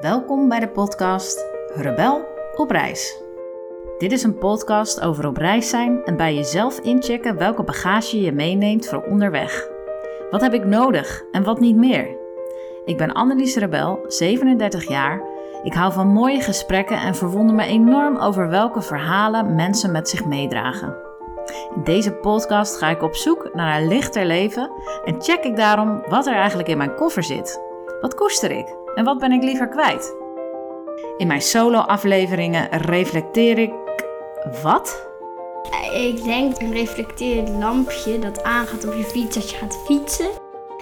Welkom bij de podcast Rebel op reis. Dit is een podcast over op reis zijn en bij jezelf inchecken welke bagage je meeneemt voor onderweg. Wat heb ik nodig en wat niet meer? Ik ben Annelies Rebel, 37 jaar. Ik hou van mooie gesprekken en verwonder me enorm over welke verhalen mensen met zich meedragen. In deze podcast ga ik op zoek naar een lichter leven en check ik daarom wat er eigenlijk in mijn koffer zit. Wat koester ik en wat ben ik liever kwijt? In mijn solo-afleveringen reflecteer ik wat? Ik denk een reflecterend lampje dat aangaat op je fiets als je gaat fietsen.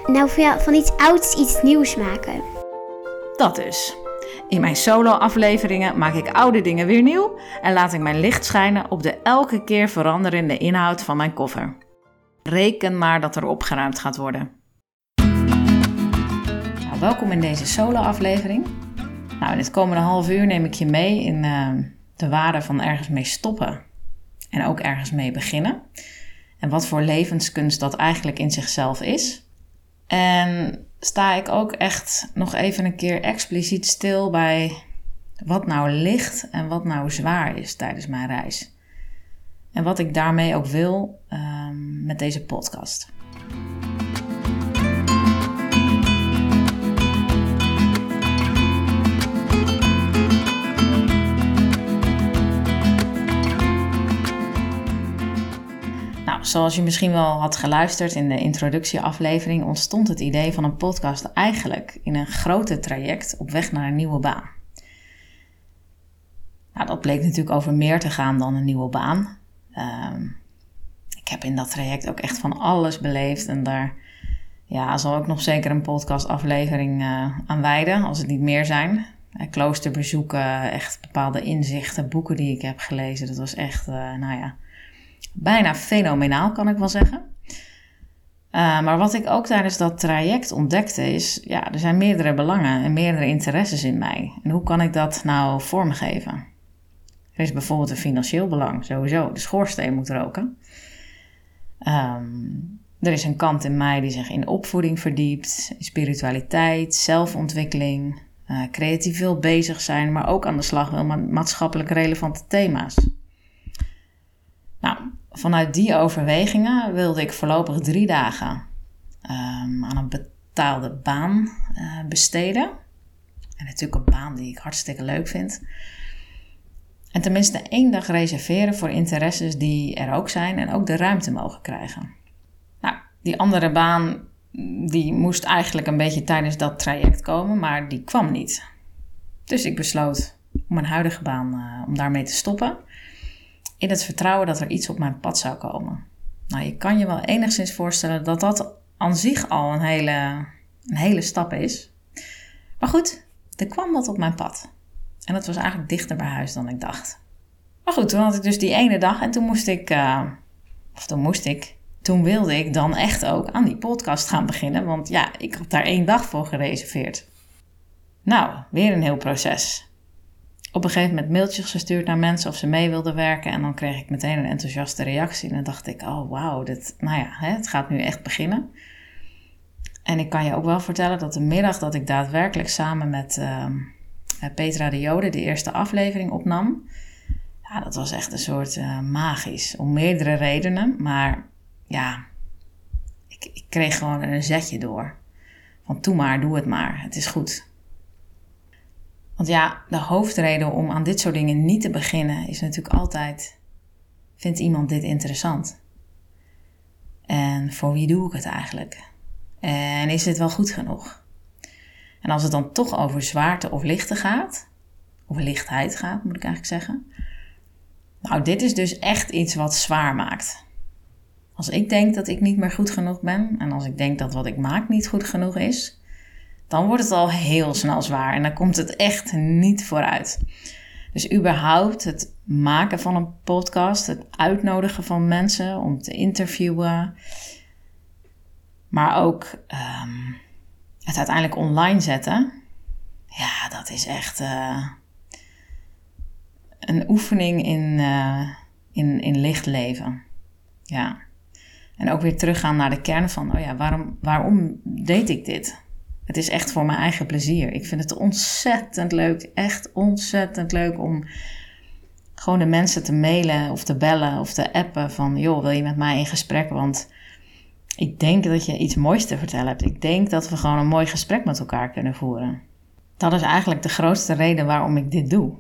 Nou, van, iets ouds iets nieuws maken. Dat dus. In mijn solo-afleveringen maak ik oude dingen weer nieuw en laat ik mijn licht schijnen op de elke keer veranderende inhoud van mijn koffer. Reken maar dat er opgeruimd gaat worden. Nou, welkom in deze solo-aflevering. Nou, in het komende half uur neem ik je mee in uh, de waarde van ergens mee stoppen en ook ergens mee beginnen. En wat voor levenskunst dat eigenlijk in zichzelf is. En sta ik ook echt nog even een keer expliciet stil bij wat nou licht en wat nou zwaar is tijdens mijn reis. En wat ik daarmee ook wil um, met deze podcast. Zoals je misschien wel had geluisterd in de introductieaflevering, ontstond het idee van een podcast eigenlijk in een grote traject op weg naar een nieuwe baan. Nou, dat bleek natuurlijk over meer te gaan dan een nieuwe baan. Uh, ik heb in dat traject ook echt van alles beleefd en daar ja, zal ik nog zeker een podcastaflevering uh, aan wijden, als het niet meer zijn. Uh, kloosterbezoeken, echt bepaalde inzichten, boeken die ik heb gelezen. Dat was echt, uh, nou ja, bijna fenomenaal, kan ik wel zeggen. Uh, maar wat ik ook tijdens dat traject ontdekte is, ja, er zijn meerdere belangen en meerdere interesses in mij. En hoe kan ik dat nou vormgeven? Er is bijvoorbeeld een financieel belang, sowieso. De schoorsteen moet roken. Um, er is een kant in mij die zich in opvoeding verdiept, spiritualiteit, zelfontwikkeling, uh, creatief wil bezig zijn, maar ook aan de slag wil met maatschappelijk relevante thema's. Vanuit die overwegingen wilde ik voorlopig drie dagen um, aan een betaalde baan uh, besteden. En natuurlijk een baan die ik hartstikke leuk vind. En tenminste één dag reserveren voor interesses die er ook zijn en ook de ruimte mogen krijgen. Nou, die andere baan die moest eigenlijk een beetje tijdens dat traject komen, maar die kwam niet. Dus ik besloot om mijn huidige baan uh, om daarmee te stoppen in het vertrouwen dat er iets op mijn pad zou komen. Nou, je kan je wel enigszins voorstellen dat dat aan zich al een hele, een hele stap is. Maar goed, er kwam wat op mijn pad. En dat was eigenlijk dichter bij huis dan ik dacht. Maar goed, toen had ik dus die ene dag en toen moest ik, uh, of toen moest ik, toen wilde ik dan echt ook aan die podcast gaan beginnen. Want ja, ik had daar één dag voor gereserveerd. Nou, weer een heel proces op een gegeven moment mailtjes gestuurd naar mensen of ze mee wilden werken. En dan kreeg ik meteen een enthousiaste reactie. En dan dacht ik, oh wauw, dit, nou ja, hè, het gaat nu echt beginnen. En ik kan je ook wel vertellen dat de middag dat ik daadwerkelijk samen met uh, Petra de Jode de eerste aflevering opnam. Ja, dat was echt een soort uh, magisch. Om meerdere redenen. Maar ja, ik, ik kreeg gewoon een zetje door. Van doe maar, doe het maar. Het is goed. Want ja, de hoofdreden om aan dit soort dingen niet te beginnen is natuurlijk altijd: vindt iemand dit interessant? En voor wie doe ik het eigenlijk? En is dit wel goed genoeg? En als het dan toch over zwaarte of lichte gaat, of lichtheid gaat, moet ik eigenlijk zeggen. Nou, dit is dus echt iets wat zwaar maakt. Als ik denk dat ik niet meer goed genoeg ben en als ik denk dat wat ik maak niet goed genoeg is, dan wordt het al heel snel zwaar en dan komt het echt niet vooruit. Dus überhaupt het maken van een podcast, het uitnodigen van mensen om te interviewen, maar ook um, het uiteindelijk online zetten, ja, dat is echt uh, een oefening in, uh, in, in licht leven. Ja. En ook weer teruggaan naar de kern van, oh ja, waarom, waarom deed ik dit? Het is echt voor mijn eigen plezier. Ik vind het ontzettend leuk, echt ontzettend leuk om gewoon de mensen te mailen of te bellen of te appen van joh, wil je met mij in gesprek? Want ik denk dat je iets moois te vertellen hebt. Ik denk dat we gewoon een mooi gesprek met elkaar kunnen voeren. Dat is eigenlijk de grootste reden waarom ik dit doe.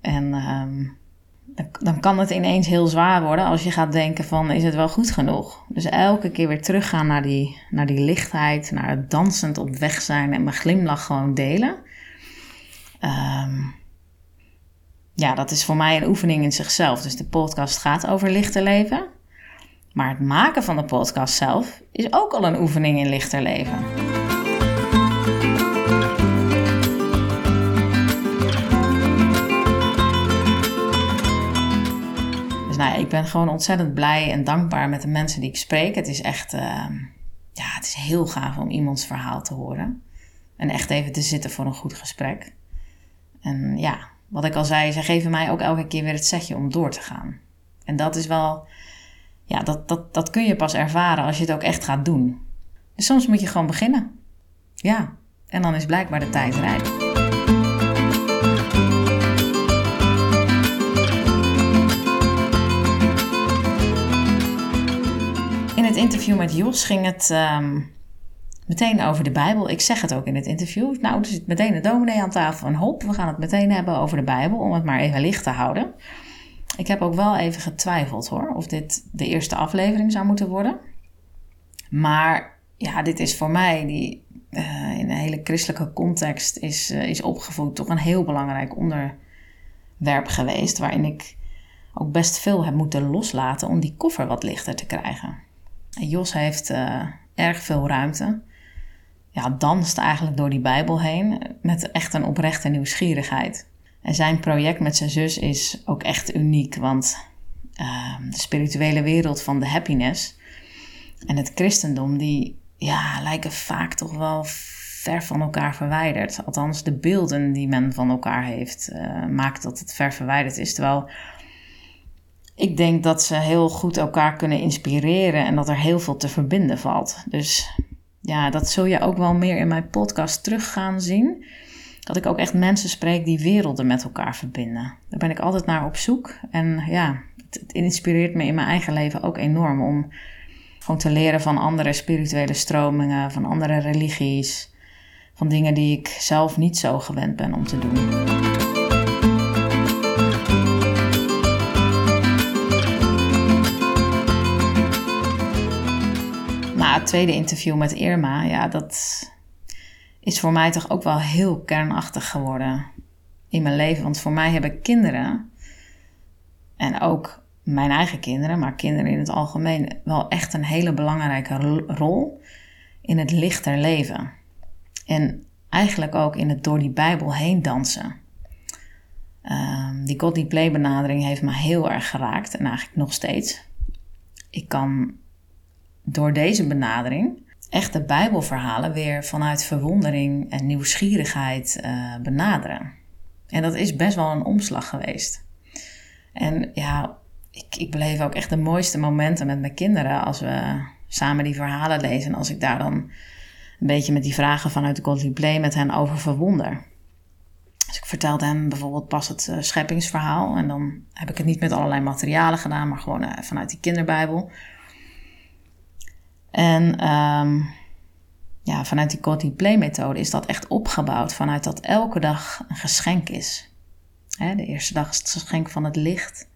En ehm, dan kan het ineens heel zwaar worden als je gaat denken van is het wel goed genoeg? Dus elke keer weer teruggaan naar die, naar die lichtheid, naar het dansend op weg zijn en mijn glimlach gewoon delen. Ehm, ja, dat is voor mij een oefening in zichzelf. Dus de podcast gaat over lichter leven. Maar het maken van de podcast zelf is ook al een oefening in lichter leven. Ben gewoon ontzettend blij en dankbaar met de mensen die ik spreek. Het is echt, ehm, ja, het is heel gaaf om iemands verhaal te horen. En echt even te zitten voor een goed gesprek. En ja, wat ik al zei, ze geven mij ook elke keer weer het setje om door te gaan. En dat is wel, ja, dat, dat, dat kun je pas ervaren als je het ook echt gaat doen. Dus soms moet je gewoon beginnen. Ja, en dan is blijkbaar de tijd rijp. Interview met Jos ging het ehm, meteen over de Bijbel. Ik zeg het ook in het interview. Nou, er zit meteen een dominee aan tafel en hop, we gaan het meteen hebben over de Bijbel, om het maar even licht te houden. Ik heb ook wel even getwijfeld hoor, of dit de eerste aflevering zou moeten worden. Maar ja, dit is voor mij, die uh, in een hele christelijke context is, uh, is opgevoed, toch een heel belangrijk onderwerp geweest. Waarin ik ook best veel heb moeten loslaten om die koffer wat lichter te krijgen. Jos heeft uh, erg veel ruimte. Ja, danst eigenlijk door die Bijbel heen met echt een oprechte nieuwsgierigheid. En zijn project met zijn zus is ook echt uniek, want uh, de spirituele wereld van de happiness en het christendom, die ja, lijken vaak toch wel ver van elkaar verwijderd. Althans, de beelden die men van elkaar heeft, uh, maakt dat het ver verwijderd is. Terwijl ik denk dat ze heel goed elkaar kunnen inspireren en dat er heel veel te verbinden valt. Dus ja, dat zul je ook wel meer in mijn podcast terug gaan zien dat ik ook echt mensen spreek die werelden met elkaar verbinden. Daar ben ik altijd naar op zoek. En ja, het, het inspireert me in mijn eigen leven ook enorm om gewoon te leren van andere spirituele stromingen, van andere religies, van dingen die ik zelf niet zo gewend ben om te doen. Tweede interview met Irma, ja, dat is voor mij toch ook wel heel kernachtig geworden in mijn leven. Want voor mij hebben kinderen, en ook mijn eigen kinderen, maar kinderen in het algemeen, wel echt een hele belangrijke rol in het lichter leven. En eigenlijk ook in het door die Bijbel heen dansen. Um, die God die Play benadering heeft me heel erg geraakt en eigenlijk nog steeds. Ik kan door deze benadering echt de Bijbelverhalen weer vanuit verwondering en nieuwsgierigheid uh, benaderen. En dat is best wel een omslag geweest. En ja, ik, ik beleef ook echt de mooiste momenten met mijn kinderen als we samen die verhalen lezen. En als ik daar dan een beetje met die vragen vanuit de Godly Play met hen over verwonder. Dus ik vertelde hem bijvoorbeeld pas het uh, scheppingsverhaal. En dan heb ik het niet met allerlei materialen gedaan, maar gewoon uh, vanuit die kinderbijbel. En um, ja, vanuit die Cody Play methode is dat echt opgebouwd vanuit dat elke dag een geschenk is. He, de eerste dag is het geschenk van het licht.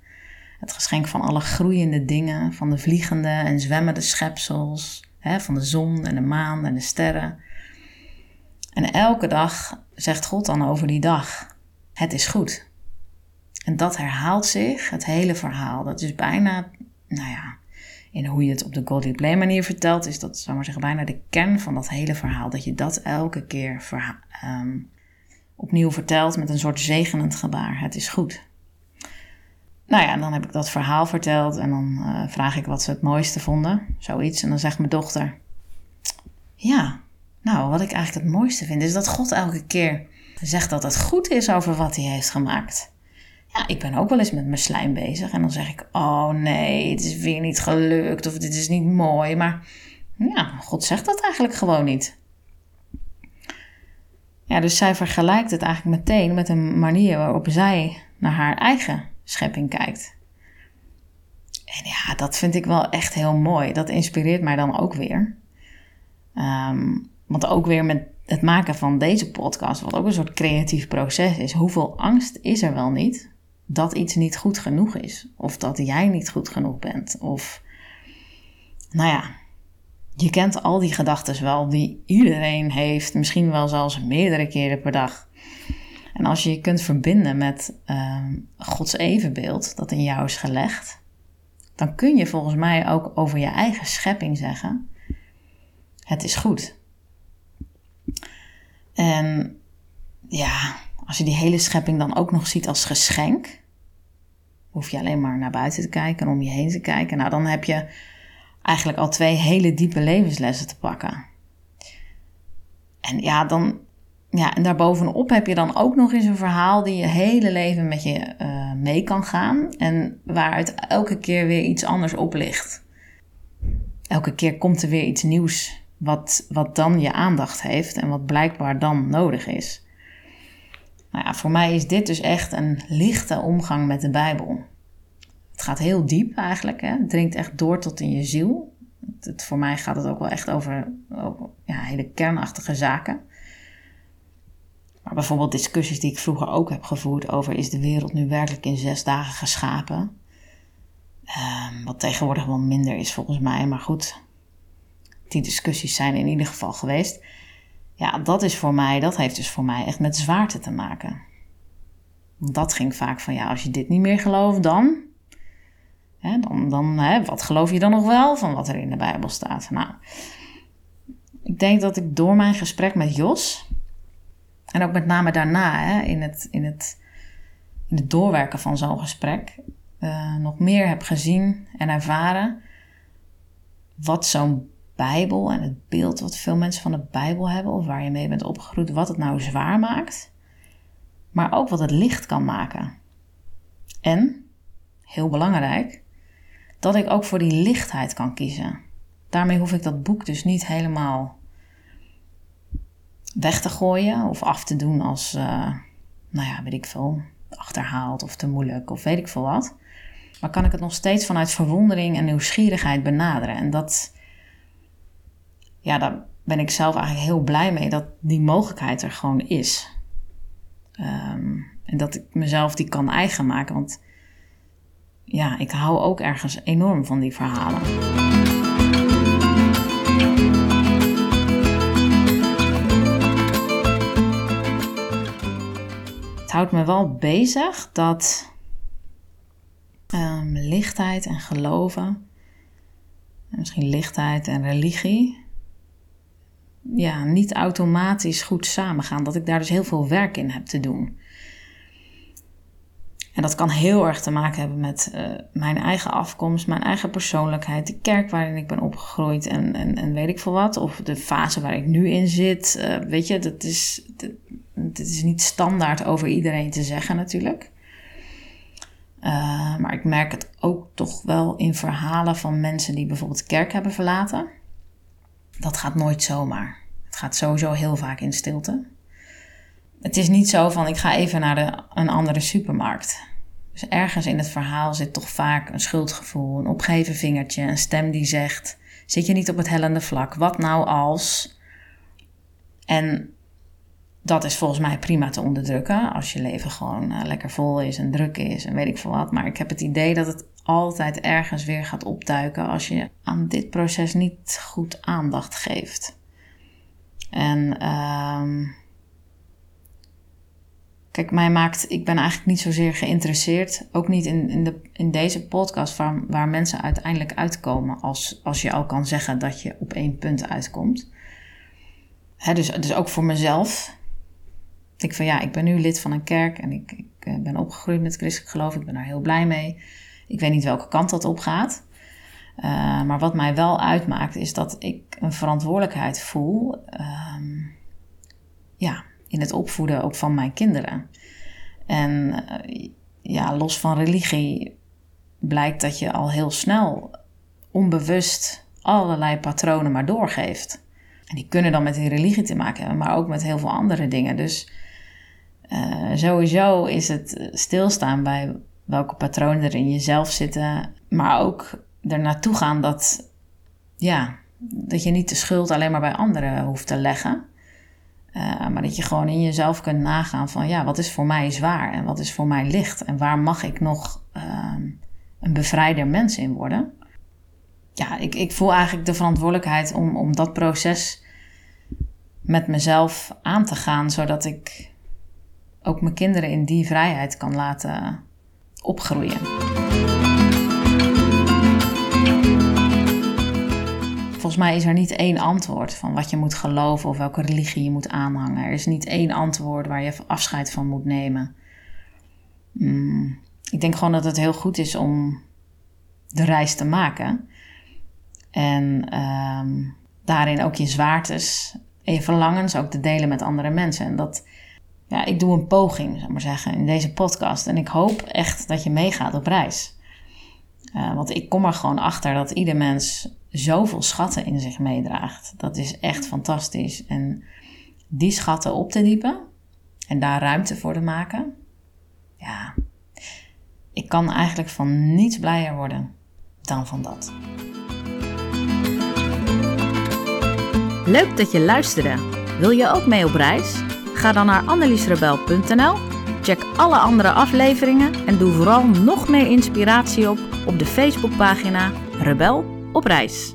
Het geschenk van alle groeiende dingen, van de vliegende en zwemmende schepsels, he, van de zon en de maan en de sterren. En elke dag zegt God dan over die dag: Het is goed. En dat herhaalt zich, het hele verhaal. Dat is bijna, nou ja, in hoe je het op de Goldie Play manier vertelt, is dat, zou maar zeggen, bijna de kern van dat hele verhaal. Dat je dat elke keer um, opnieuw vertelt met een soort zegenend gebaar. Het is goed. Nou ja, en dan heb ik dat verhaal verteld en dan uh, vraag ik wat ze het mooiste vonden. Zoiets. En dan zegt mijn dochter: Ja, nou, wat ik eigenlijk het mooiste vind, is dat God elke keer zegt dat het goed is over wat hij heeft gemaakt. Ja, ik ben ook wel eens met mijn slijm bezig. En dan zeg ik: Oh nee, het is weer niet gelukt. Of dit is niet mooi. Maar ja, God zegt dat eigenlijk gewoon niet. Ja, dus zij vergelijkt het eigenlijk meteen met een manier waarop zij naar haar eigen schepping kijkt. En ja, dat vind ik wel echt heel mooi. Dat inspireert mij dan ook weer. Ehm, want ook weer met het maken van deze podcast, wat ook een soort creatief proces is, hoeveel angst is er wel niet dat iets niet goed genoeg is? Of dat jij niet goed genoeg bent? Of, nou ja, je kent al die gedachten wel die iedereen heeft, misschien wel zelfs meerdere keren per dag. En als je je kunt verbinden met ehm, Gods evenbeeld dat in jou is gelegd, dan kun je volgens mij ook over je eigen schepping zeggen: Het is goed. En ja, als je die hele schepping dan ook nog ziet als geschenk, hoef je alleen maar naar buiten te kijken en om je heen te kijken. Nou, dan heb je eigenlijk al twee hele diepe levenslessen te pakken. En ja, dan, ja, en daarbovenop heb je dan ook nog eens een verhaal die je hele leven met je uh, mee kan gaan. En waaruit elke keer weer iets anders op ligt. Elke keer komt er weer iets nieuws wat, wat dan je aandacht heeft en wat blijkbaar dan nodig is. Nou ja, voor mij is dit dus echt een lichte omgang met de Bijbel. Het gaat heel diep eigenlijk. Hè? Het dringt echt door tot in je ziel. Het, voor mij gaat het ook wel echt over, ja, hele kernachtige zaken. Maar bijvoorbeeld discussies die ik vroeger ook heb gevoerd over is de wereld nu werkelijk in zes dagen geschapen? Um, wat tegenwoordig wel minder is volgens mij, maar goed, die discussies zijn in ieder geval geweest. Ja, dat is voor mij, dat heeft dus voor mij echt met zwaarte te maken. Dat ging vaak van ja, als je dit niet meer gelooft, dan. Hè, dan, dan hè, wat geloof je dan nog wel van wat er in de Bijbel staat? Nou, ik denk dat ik door mijn gesprek met Jos, en ook met name daarna, hè, in, het, in, het, in het doorwerken van zo'n gesprek, uh, nog meer heb gezien en ervaren wat zo'n Bijbel en het beeld wat veel mensen van de Bijbel hebben, of waar je mee bent opgegroeid, wat het nou zwaar maakt, maar ook wat het licht kan maken. En, heel belangrijk, dat ik ook voor die lichtheid kan kiezen. Daarmee hoef ik dat boek dus niet helemaal weg te gooien of af te doen als, uh, nou ja, weet ik veel, achterhaald of te moeilijk of weet ik veel wat. Maar kan ik het nog steeds vanuit verwondering en nieuwsgierigheid benaderen. En dat, ja, daar ben ik zelf eigenlijk heel blij mee dat die mogelijkheid er gewoon is. Ehm, en dat ik mezelf die kan eigen maken. Want ja, ik hou ook ergens enorm van die verhalen. Het houdt me wel bezig dat um, lichtheid en geloven, en misschien lichtheid en religie, ja, niet automatisch goed samengaan. Dat ik daar dus heel veel werk in heb te doen. En dat kan heel erg te maken hebben met uh, mijn eigen afkomst, mijn eigen persoonlijkheid, de kerk waarin ik ben opgegroeid en, en, en weet ik veel wat. Of de fase waar ik nu in zit. Uh, weet je, dat is, dat, is niet standaard over iedereen te zeggen natuurlijk. Uh, maar ik merk het ook toch wel in verhalen van mensen die bijvoorbeeld kerk hebben verlaten. Dat gaat nooit zomaar. Het gaat sowieso heel vaak in stilte. Het is niet zo van ik ga even naar de, een andere supermarkt. Dus ergens in het verhaal zit toch vaak een schuldgevoel, een opgeven vingertje, een stem die zegt: Zit je niet op het hellende vlak? Wat nou als? En dat is volgens mij prima te onderdrukken als je leven gewoon uh, lekker vol is en druk is en weet ik veel wat. Maar ik heb het idee dat het altijd ergens weer gaat opduiken als je aan dit proces niet goed aandacht geeft. En um, kijk, mij maakt, ik ben eigenlijk niet zozeer geïnteresseerd, ook niet in, in, de, in deze podcast waar, waar mensen uiteindelijk uitkomen, als, als je al kan zeggen dat je op één punt uitkomt. Hè, dus, dus ook voor mezelf. Ik van ja, ik ben nu lid van een kerk en ik, ik eh, ben opgegroeid met christelijk geloof. Ik ben daar heel blij mee. Ik weet niet welke kant dat op gaat. Uh, maar wat mij wel uitmaakt is dat ik een verantwoordelijkheid voel. Uh, ja, in het opvoeden ook van mijn kinderen. En uh, ja, los van religie blijkt dat je al heel snel onbewust allerlei patronen maar doorgeeft. En die kunnen dan met die religie te maken hebben, maar ook met heel veel andere dingen. Dus uh, sowieso is het stilstaan bij welke patronen er in jezelf zitten, maar ook er naartoe gaan dat, ja, dat je niet de schuld alleen maar bij anderen hoeft te leggen. Uh, maar dat je gewoon in jezelf kunt nagaan van ja, wat is voor mij zwaar en wat is voor mij licht en waar mag ik nog uh, een bevrijder mens in worden. Ja, ik, ik voel eigenlijk de verantwoordelijkheid om, om dat proces met mezelf aan te gaan, zodat ik ook mijn kinderen in die vrijheid kan laten opgroeien. Volgens mij is er niet één antwoord van wat je moet geloven of welke religie je moet aanhangen. Er is niet één antwoord waar je afscheid van moet nemen. Hmm, ik denk gewoon dat het heel goed is om de reis te maken. En ehm, daarin ook je zwaartes en je verlangens ook te delen met andere mensen. En dat, ja, ik doe een poging, zou maar zeggen, in deze podcast. En ik hoop echt dat je meegaat op reis. Uh, want ik kom er gewoon achter dat ieder mens zoveel schatten in zich meedraagt. Dat is echt fantastisch. En die schatten op te diepen en daar ruimte voor te maken, ja, ik kan eigenlijk van niets blijer worden dan van dat. Leuk dat je luisterde. Wil je ook mee op reis? Ga dan naar anneliesrebel.nl, check alle andere afleveringen en doe vooral nog meer inspiratie op op de Facebookpagina Rebel op reis.